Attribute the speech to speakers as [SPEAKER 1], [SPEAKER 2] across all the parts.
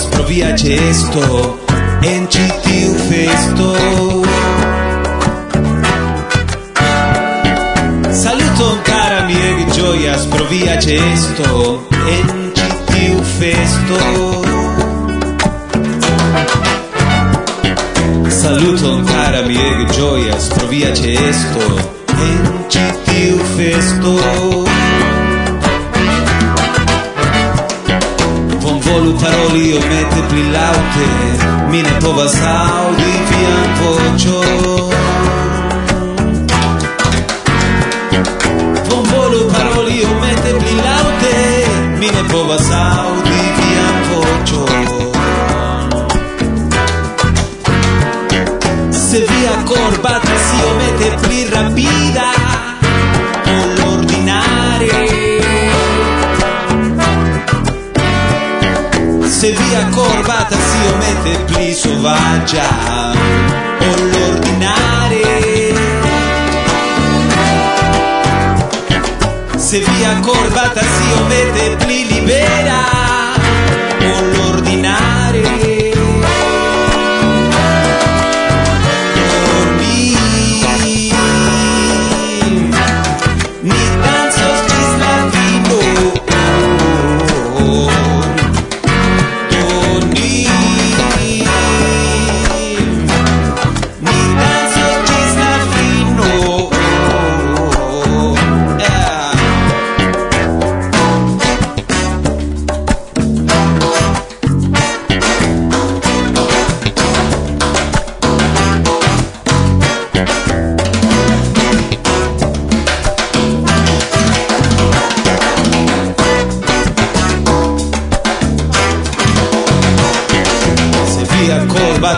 [SPEAKER 1] povas provia gesto en ĉi tiu festo. Saluton cara mi e gioias pro via gesto en ĉi tiu festo. Saluton cara mi e gioias pro via gesto en ĉi tiu festo. volu paroli mette pli laute mi ne povas aŭdi vian voĉon. Bonvolu paroli mette pli laute mi ne povas aŭdi vian voĉon. selvaggia o l'ordinare. Se via corbata si omette pli libera.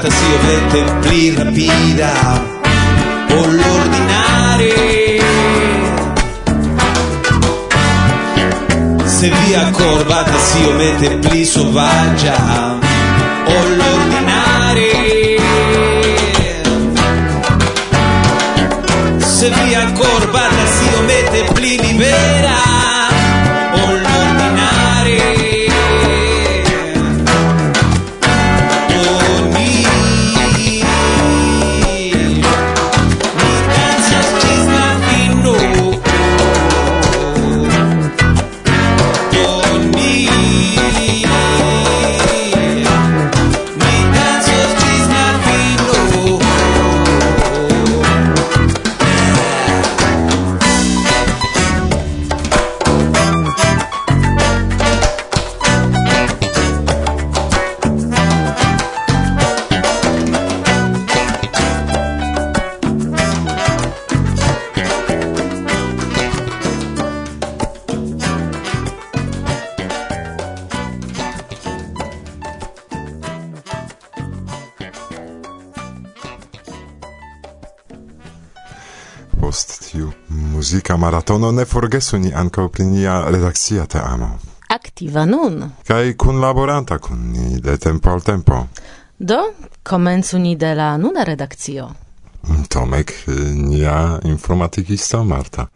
[SPEAKER 1] Corbata si pli rapida. O l'ordinare Se via corbata si ovete pli sovaggia
[SPEAKER 2] maratono, ne forgesu ni ankaŭ pri nia redakcia teamo.
[SPEAKER 3] Aktiva nun.
[SPEAKER 2] Kaj kunlaboranta kun ni de tempo al tempo.
[SPEAKER 3] Do, komencu ni de la nuna redakcio.
[SPEAKER 2] Tomek, nia informatikisto Marta.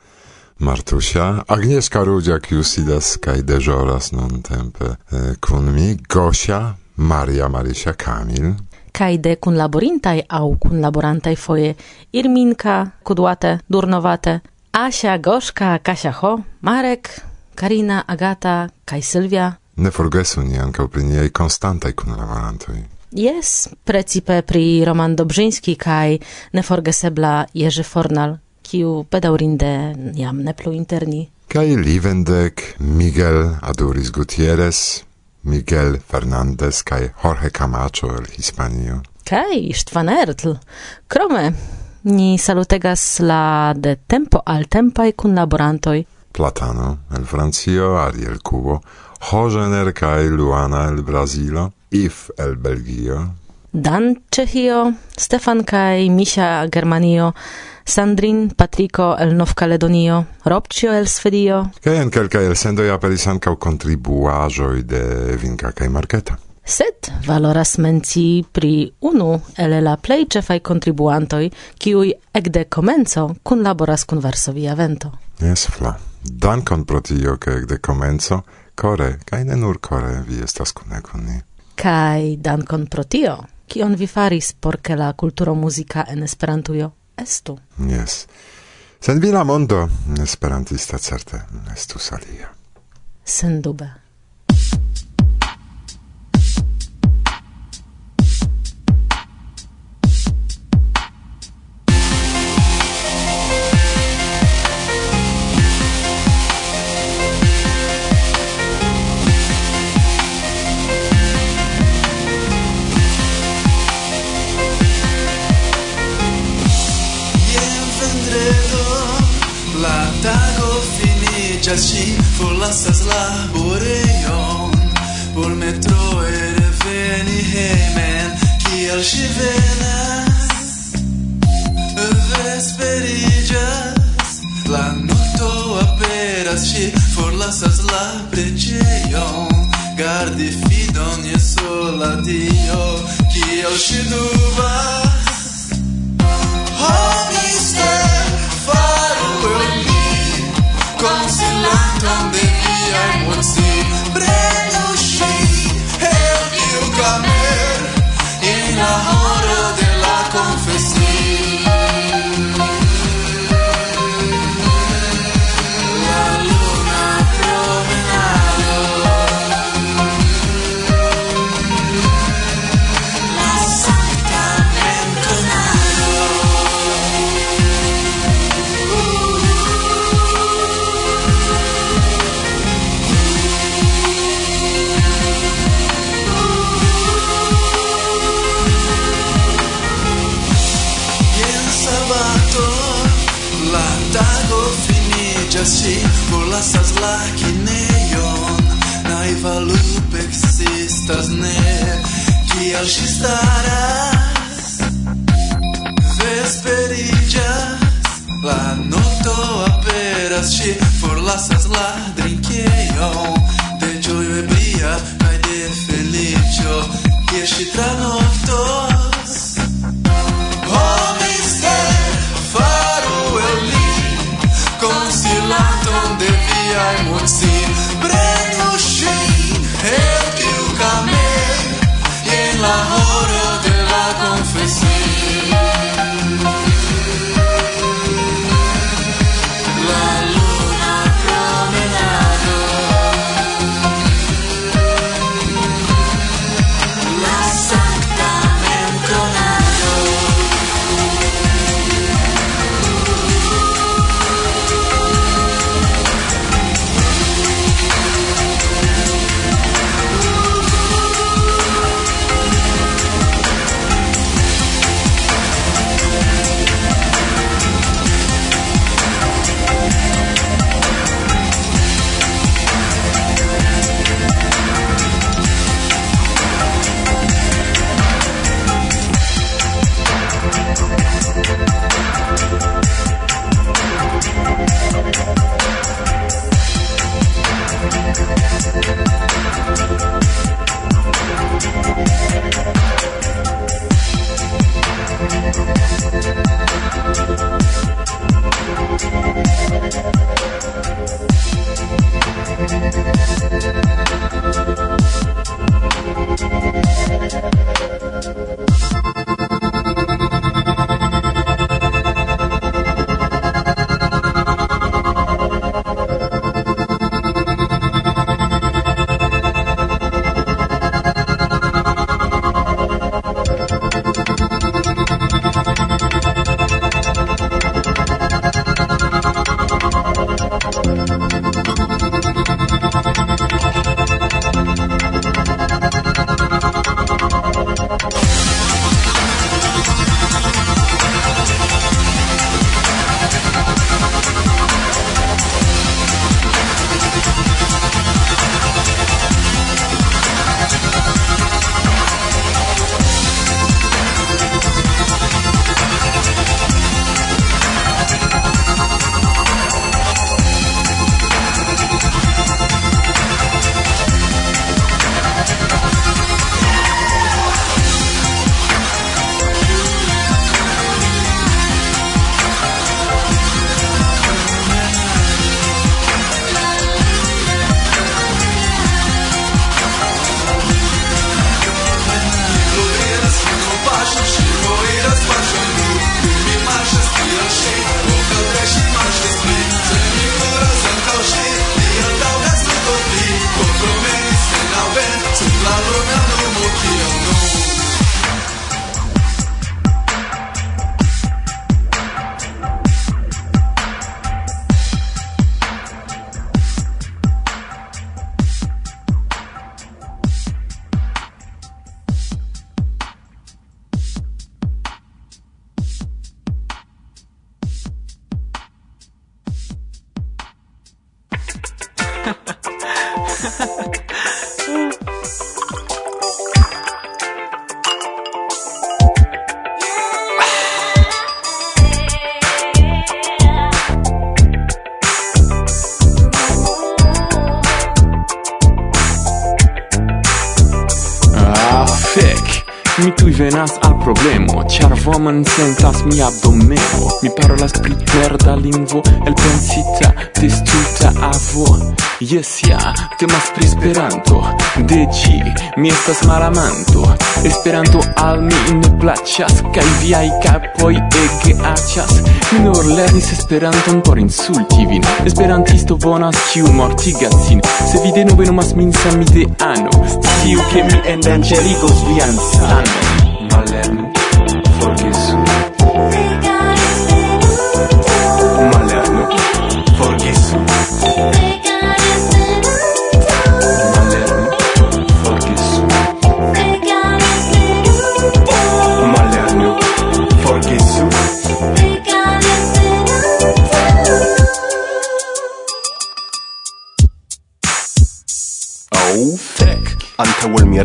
[SPEAKER 2] Martusia, Agnieszka Rudziak, Jusidas kaj deżoras non tempe kun mi, Gosia, Maria Marysia Kamil.
[SPEAKER 3] Kaj de kun laborintaj au kun laborantaj foje Irminka, Kudłate, Durnowate, Asia, Gorzka, Kasia Ho, Marek, Karina, Agata, kaj Sylwia.
[SPEAKER 2] ne forgesu ni ankaŭ pri niaj konstantaj kunlaborantoj.
[SPEAKER 3] Yes, precipe pri Roman Dobrzyński kaj neforgesebla Jerzy Fornal, kiu bedaŭrinde jam ne plu interni.
[SPEAKER 2] Kaj Livendek, Miguel Aduris Gutierrez, Miguel Fernandez kaj Jorge Camacho el Hispanio.
[SPEAKER 3] Kaj Stefan Ertl. Krome, Ni salutegas la de tempo al tempai kun laborantoi.
[SPEAKER 2] Platano el Francio, Ariel Cubo, Hogener kaj Luana el Brazilo, If el Belgio,
[SPEAKER 3] Dan Czechio, Stefan kaj Misia Germanio, Sandrin, Patrico el Novcaledonio, Robcio el Svedio.
[SPEAKER 2] Kaj en kelkaj elsendoj aperis ankaŭ kontribuaĵoj de Vinka kaj Marketa.
[SPEAKER 3] Sed valoras menci pri unu el la plej ĉefaj kontribuantoj, kiuj ekde komenco kunlaboras kun Varsovia Vento.
[SPEAKER 2] Jes, Fla. Dankon pro tio, ke ekde komenco kore, kaj ne nur kore, vi estas kune kun ni.
[SPEAKER 3] Kaj dankon pro tio, kion vi faris por ke la kulturo muzika en Esperantujo estu.
[SPEAKER 2] Jes. Sen vi la mondo, esperantista certe estus alia.
[SPEAKER 4] Sendube. Ĉar ŝi forlasas la borejon Por metroe reveni hejmen Kial ŝi venas Vesperiĝas La nokto aperas Ŝi forlasas la preĝejon Gardi fidon je sola dio Kial ŝi
[SPEAKER 5] dubas Don't be Yes, ja, temas pri Esperanto. De ĝi mi estas malamanto. Esperanto al mi ne plaĉas Kaj viaj kapoj ege aĉas. Mi nur lernis Esperanton por insulti vin. Esperantisto bonas, ĉiu mortigas sin. Se vi denove nomas min samideano Sciu ke mi endanĝerigos vian sanon. Malernu, forgesu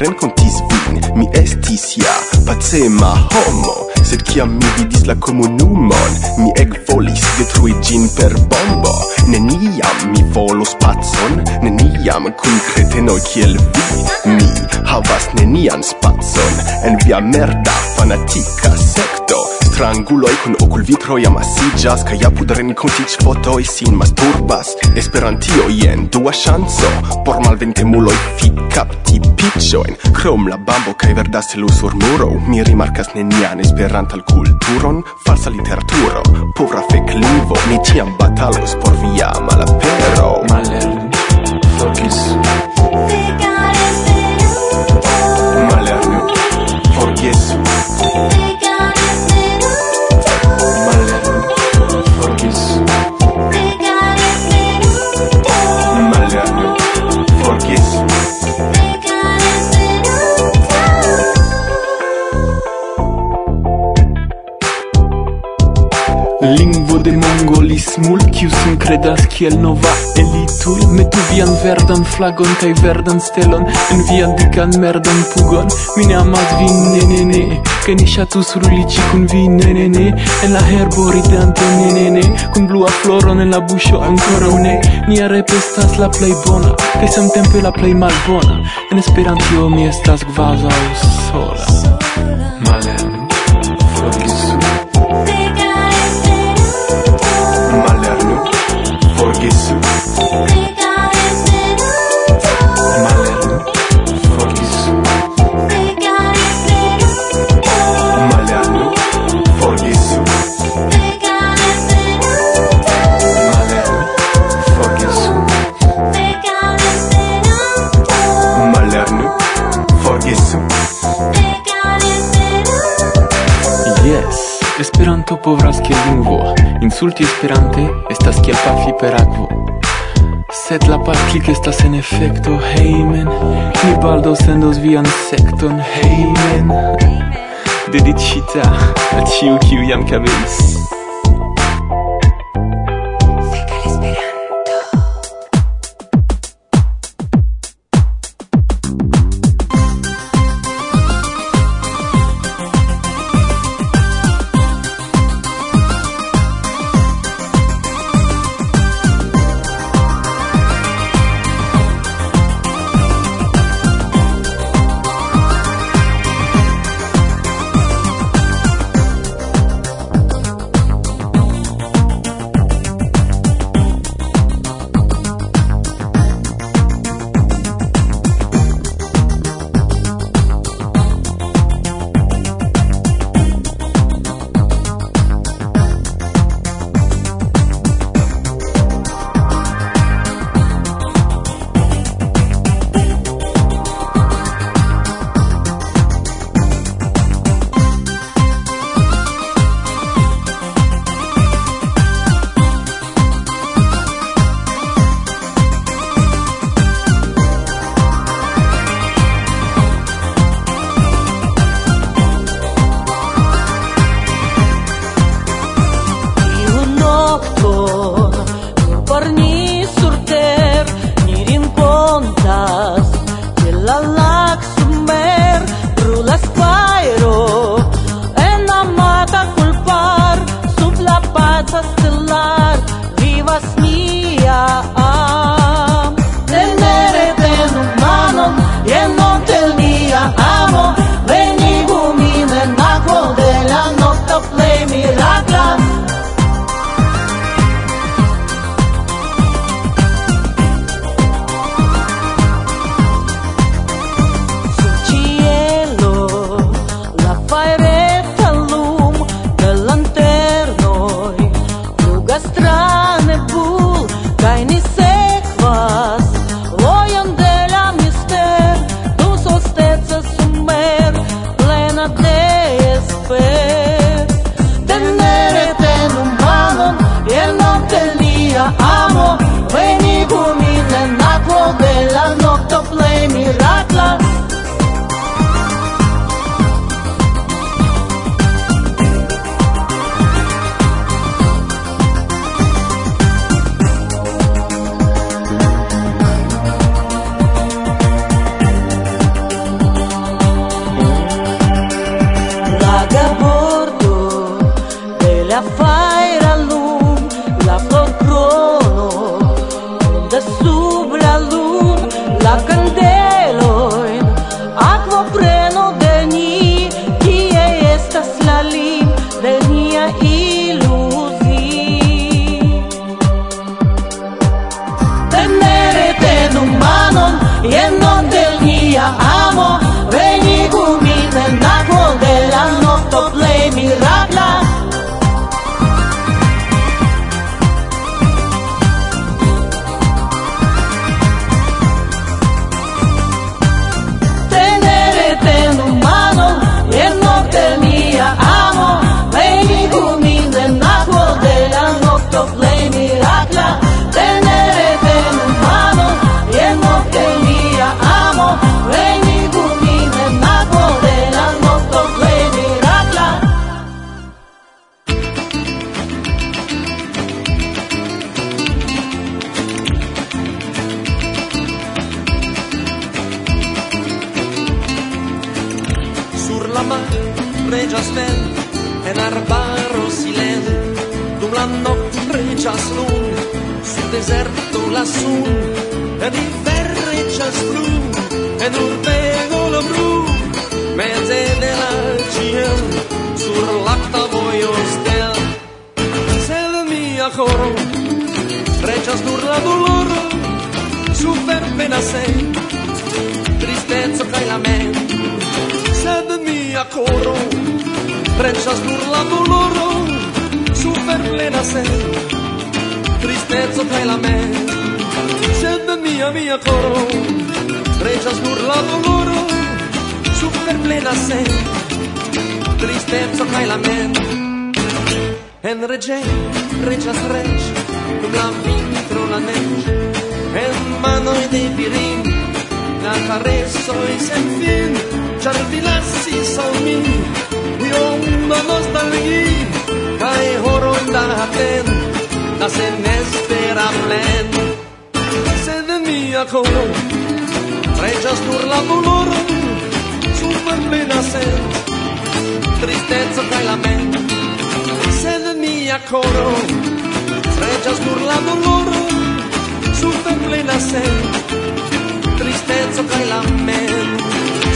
[SPEAKER 6] renkontis vin, mi estis ja pacema homo, sed kiam mi vidis la komunumon, mi eg volis detrui gin per bombo. Neniam mi volos pacon, neniam kun kretenoj kiel vi, mi havas nenian spacon en via merda fanatika sekto. Stranguloi kun okul vitroi amasigas Kaj apud renkontiĝ fotoj sin masturbas Esperantio jen dua ŝanco. Por malventemuloj fi kapti piĉojn Krom la bambo kaj verda stelo sur muro Mi rimarkas nenian esperantan kulturon Falsa literaturo, povra feklingvo Mi tiam batalos por via malapero.
[SPEAKER 5] Malerni, forgesu, Lingvo de mongolismul, kiu sin credas kiel nova elitul. Metu vian verdan flagon kaj verdan stelon En vian dikan merdan pugon. Mi ne amas vin, ne ne ne Kaj ni ŝatus ruliĝi kun vi, ne ne ne. En la herbo ridante, ne ne ne Kun blua floron en la buŝo ankoraŭ ne Nia rep estas la plej bona Kaj samtempe la plej malbona. En Esperantio mi estas kvazaŭ sola. Malen, forgesu povras kiel lingvo Insulti esperante estas kiel pafi per akvo Sed la patlik estas en efekto hejmen Mi baldaŭ sendos vian sekton hejmen Dediĉita al ĉiu kiu jam kabelis
[SPEAKER 7] tristezzo pela me sed mia mia coro regas nur la doloro super plena se tristezzo fai la me en rege reĝas reĝ dum la vintro la neg en manoi de virin la karesoj sen fin char vi lasis al mi io da nostalgio kai da haten da sen espera plen. Sed mia coro regia sur la doloro sur plena sen tristezza kai lament sed mia coro regia sur la doloro sur plena sen tristezza kai lament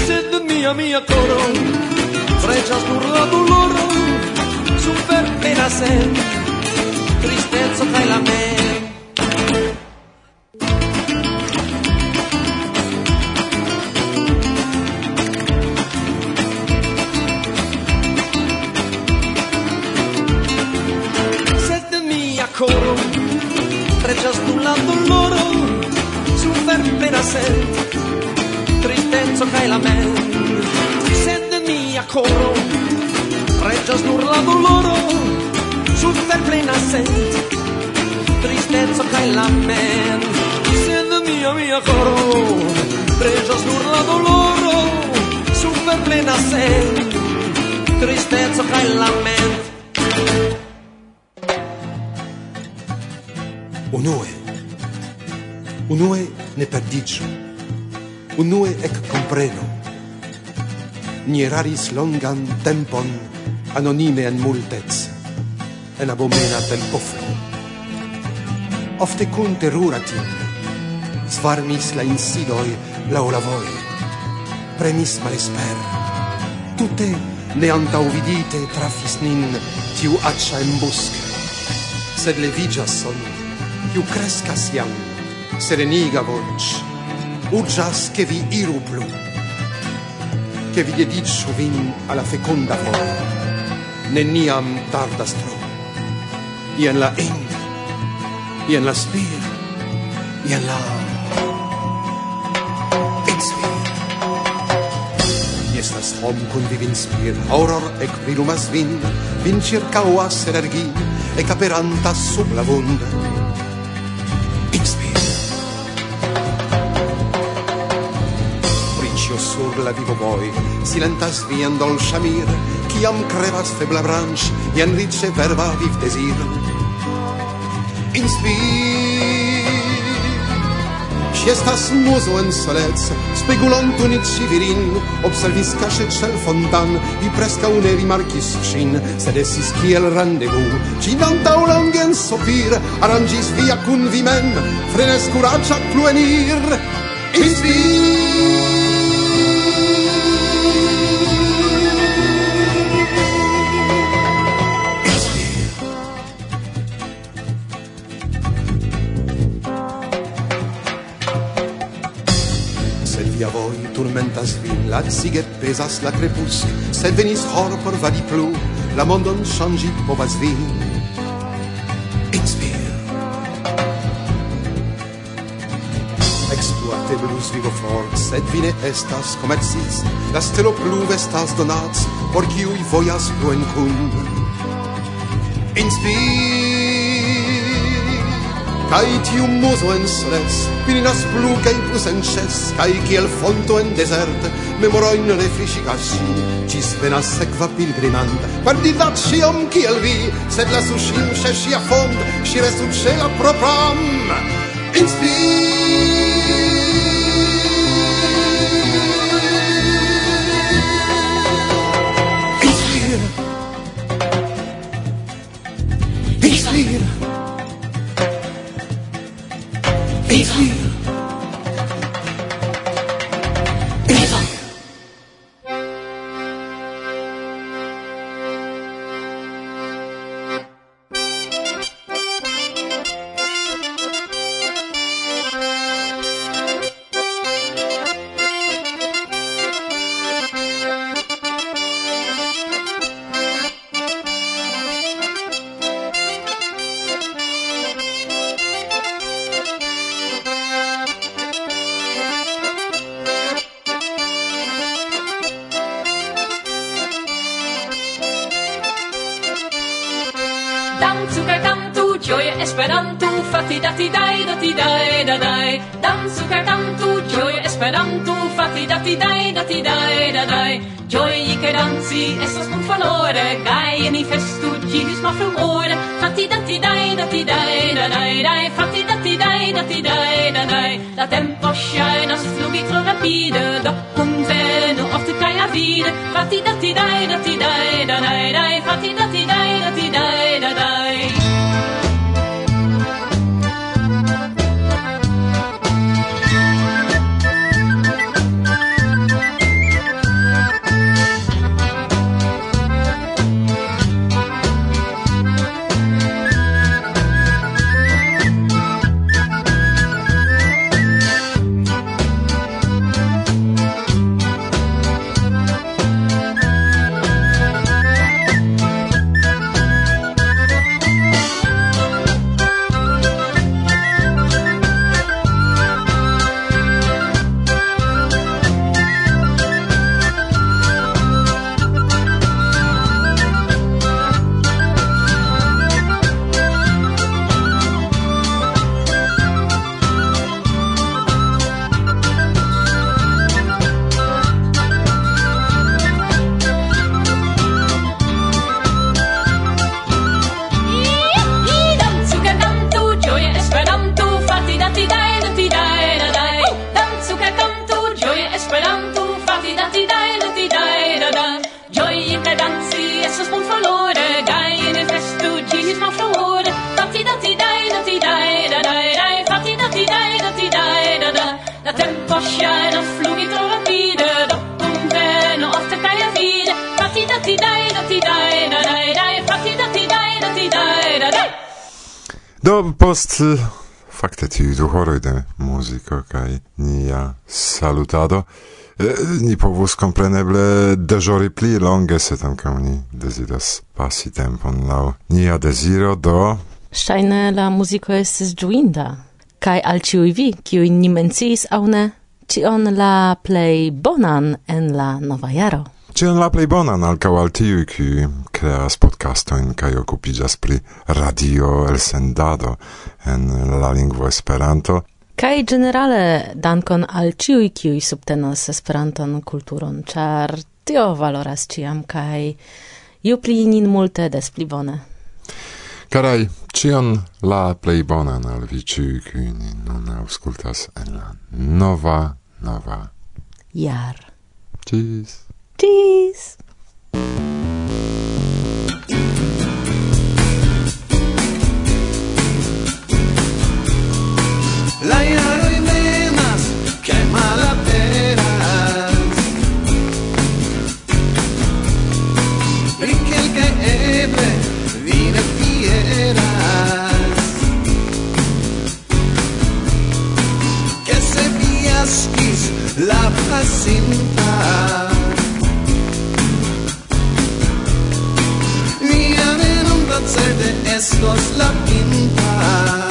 [SPEAKER 7] sed mia mia coro regia sur la doloro sen tristeco kaj lamento kaj lament.
[SPEAKER 8] Unue, unue ne perdiĝu, unue ekkomprenu. Ni eraris longan tempon anonime en multec, en abomena tempoflo Ofte kun terura timo, svarmis la insidoi laŭ la vojo, premis malesper, tute ne antaŭvidite trafis nin tiu accia embusc. Sed levigas on, kiu crescas jam, sereniga voc, urgas che vi iru plu, che vi dedicio vin alla feconda vor, neniam tardas tro, ien la ing, ien la spir, ien la... Ashom kun vi vin spir Auror ec virumas vin Vin circauas energi Ec aperanta sub la vunda. Inspir Princio sur la vivo voi Silentas vian dolcia mir Ciam crevas febla branch Ien rice verba viv desir. Inspir Ci estas muso en solec, spegulonto ni civirin, observis cache cel fontan, vi presca une rimarcis cin, sed esis kiel rendezvous. Ci dantau longe en sopir, arrangis via cun vi men, frenes curaccia pluenir, inspir! las vin la siguet pesas la crepus se venis hor por vadi plu la mondon changi povas vin. Expir exploate blus vivo for sed vine estas comercis la stelo plu vestas donats por kiui voyas pluen kun inspir Kai tiu muso en soles, pirinas plu kai plus en ches, kai kiel fonto en desert, memoroin refriscigas si, cis venas sequa pilgrimant, perdidat sciom kiel vi, sed la sushim se sia fond, si restu ce la propram, inspir!
[SPEAKER 9] ti da ti dai do ti dai da dai dansu kaj kantu ĝoje Esperanto fati da ti dai da ti dai da dai ĝoji kaj danci estas bonvalore gai ni festu ĝis malfrumore fati da ti dai da ti dai da dai dai fati da ti dai da ti dai da dai la tempo ŝajnas flugi tro rapide do kunvenu ofte kaj avide fati da ti dai da ti dai da dai dai fati da ti
[SPEAKER 2] dai Post fakte tiu du horoj de muziko kaj nia salutado, ni povus kompreneble deĵori pli longe, sed ankaŭ ni deziras pasi tempon laŭ nia deziro do...
[SPEAKER 3] Ŝajne la muziko estis ĝuinda, kaj al ĉiuj vi, kiuj ni menciis aŭ ne, ĉion la plej bonan en la nova jaro.
[SPEAKER 2] Cien la plej bonan ankaŭ al tiuj, kiuj kreas podcastojn kaj okupiĝas pri radio elsendado en la lingvo Esperanto.
[SPEAKER 3] Kaj generale dankon al ĉiuj, kiuj subtenas Esperanton kulturon, ĉar tio valoras ĉiam kaj ju pli nin multe des pli bone.
[SPEAKER 2] Karaj, cion la plej bonan al vi ciui kiui ni nun aŭskultas en la nova, nova jar.
[SPEAKER 10] Cheers.
[SPEAKER 11] Tschüss! Laia y nenas, qué malaperas. Brinquen que ebre, vine fieras. Que se viasquis la pacinta. frescos la pinta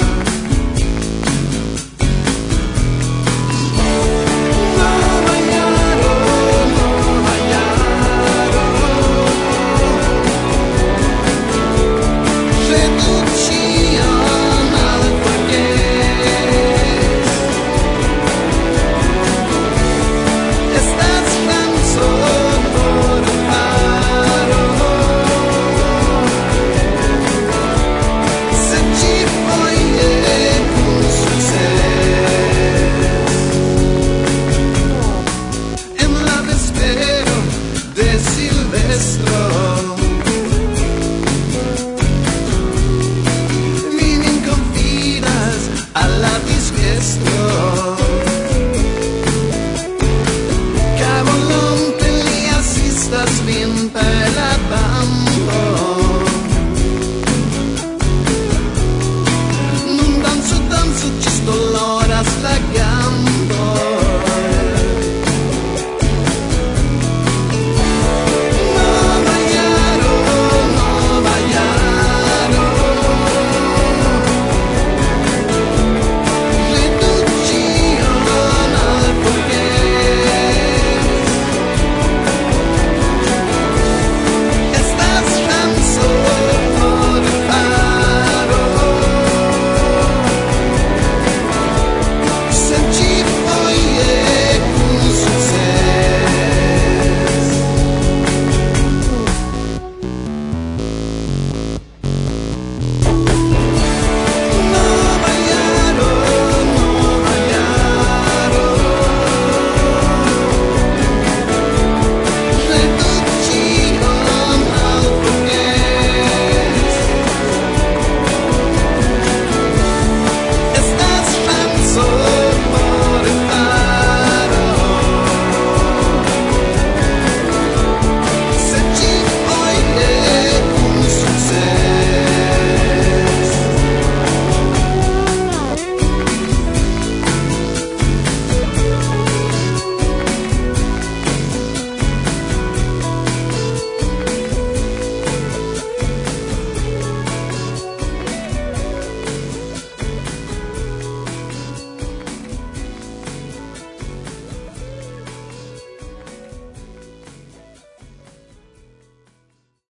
[SPEAKER 11] la disgusto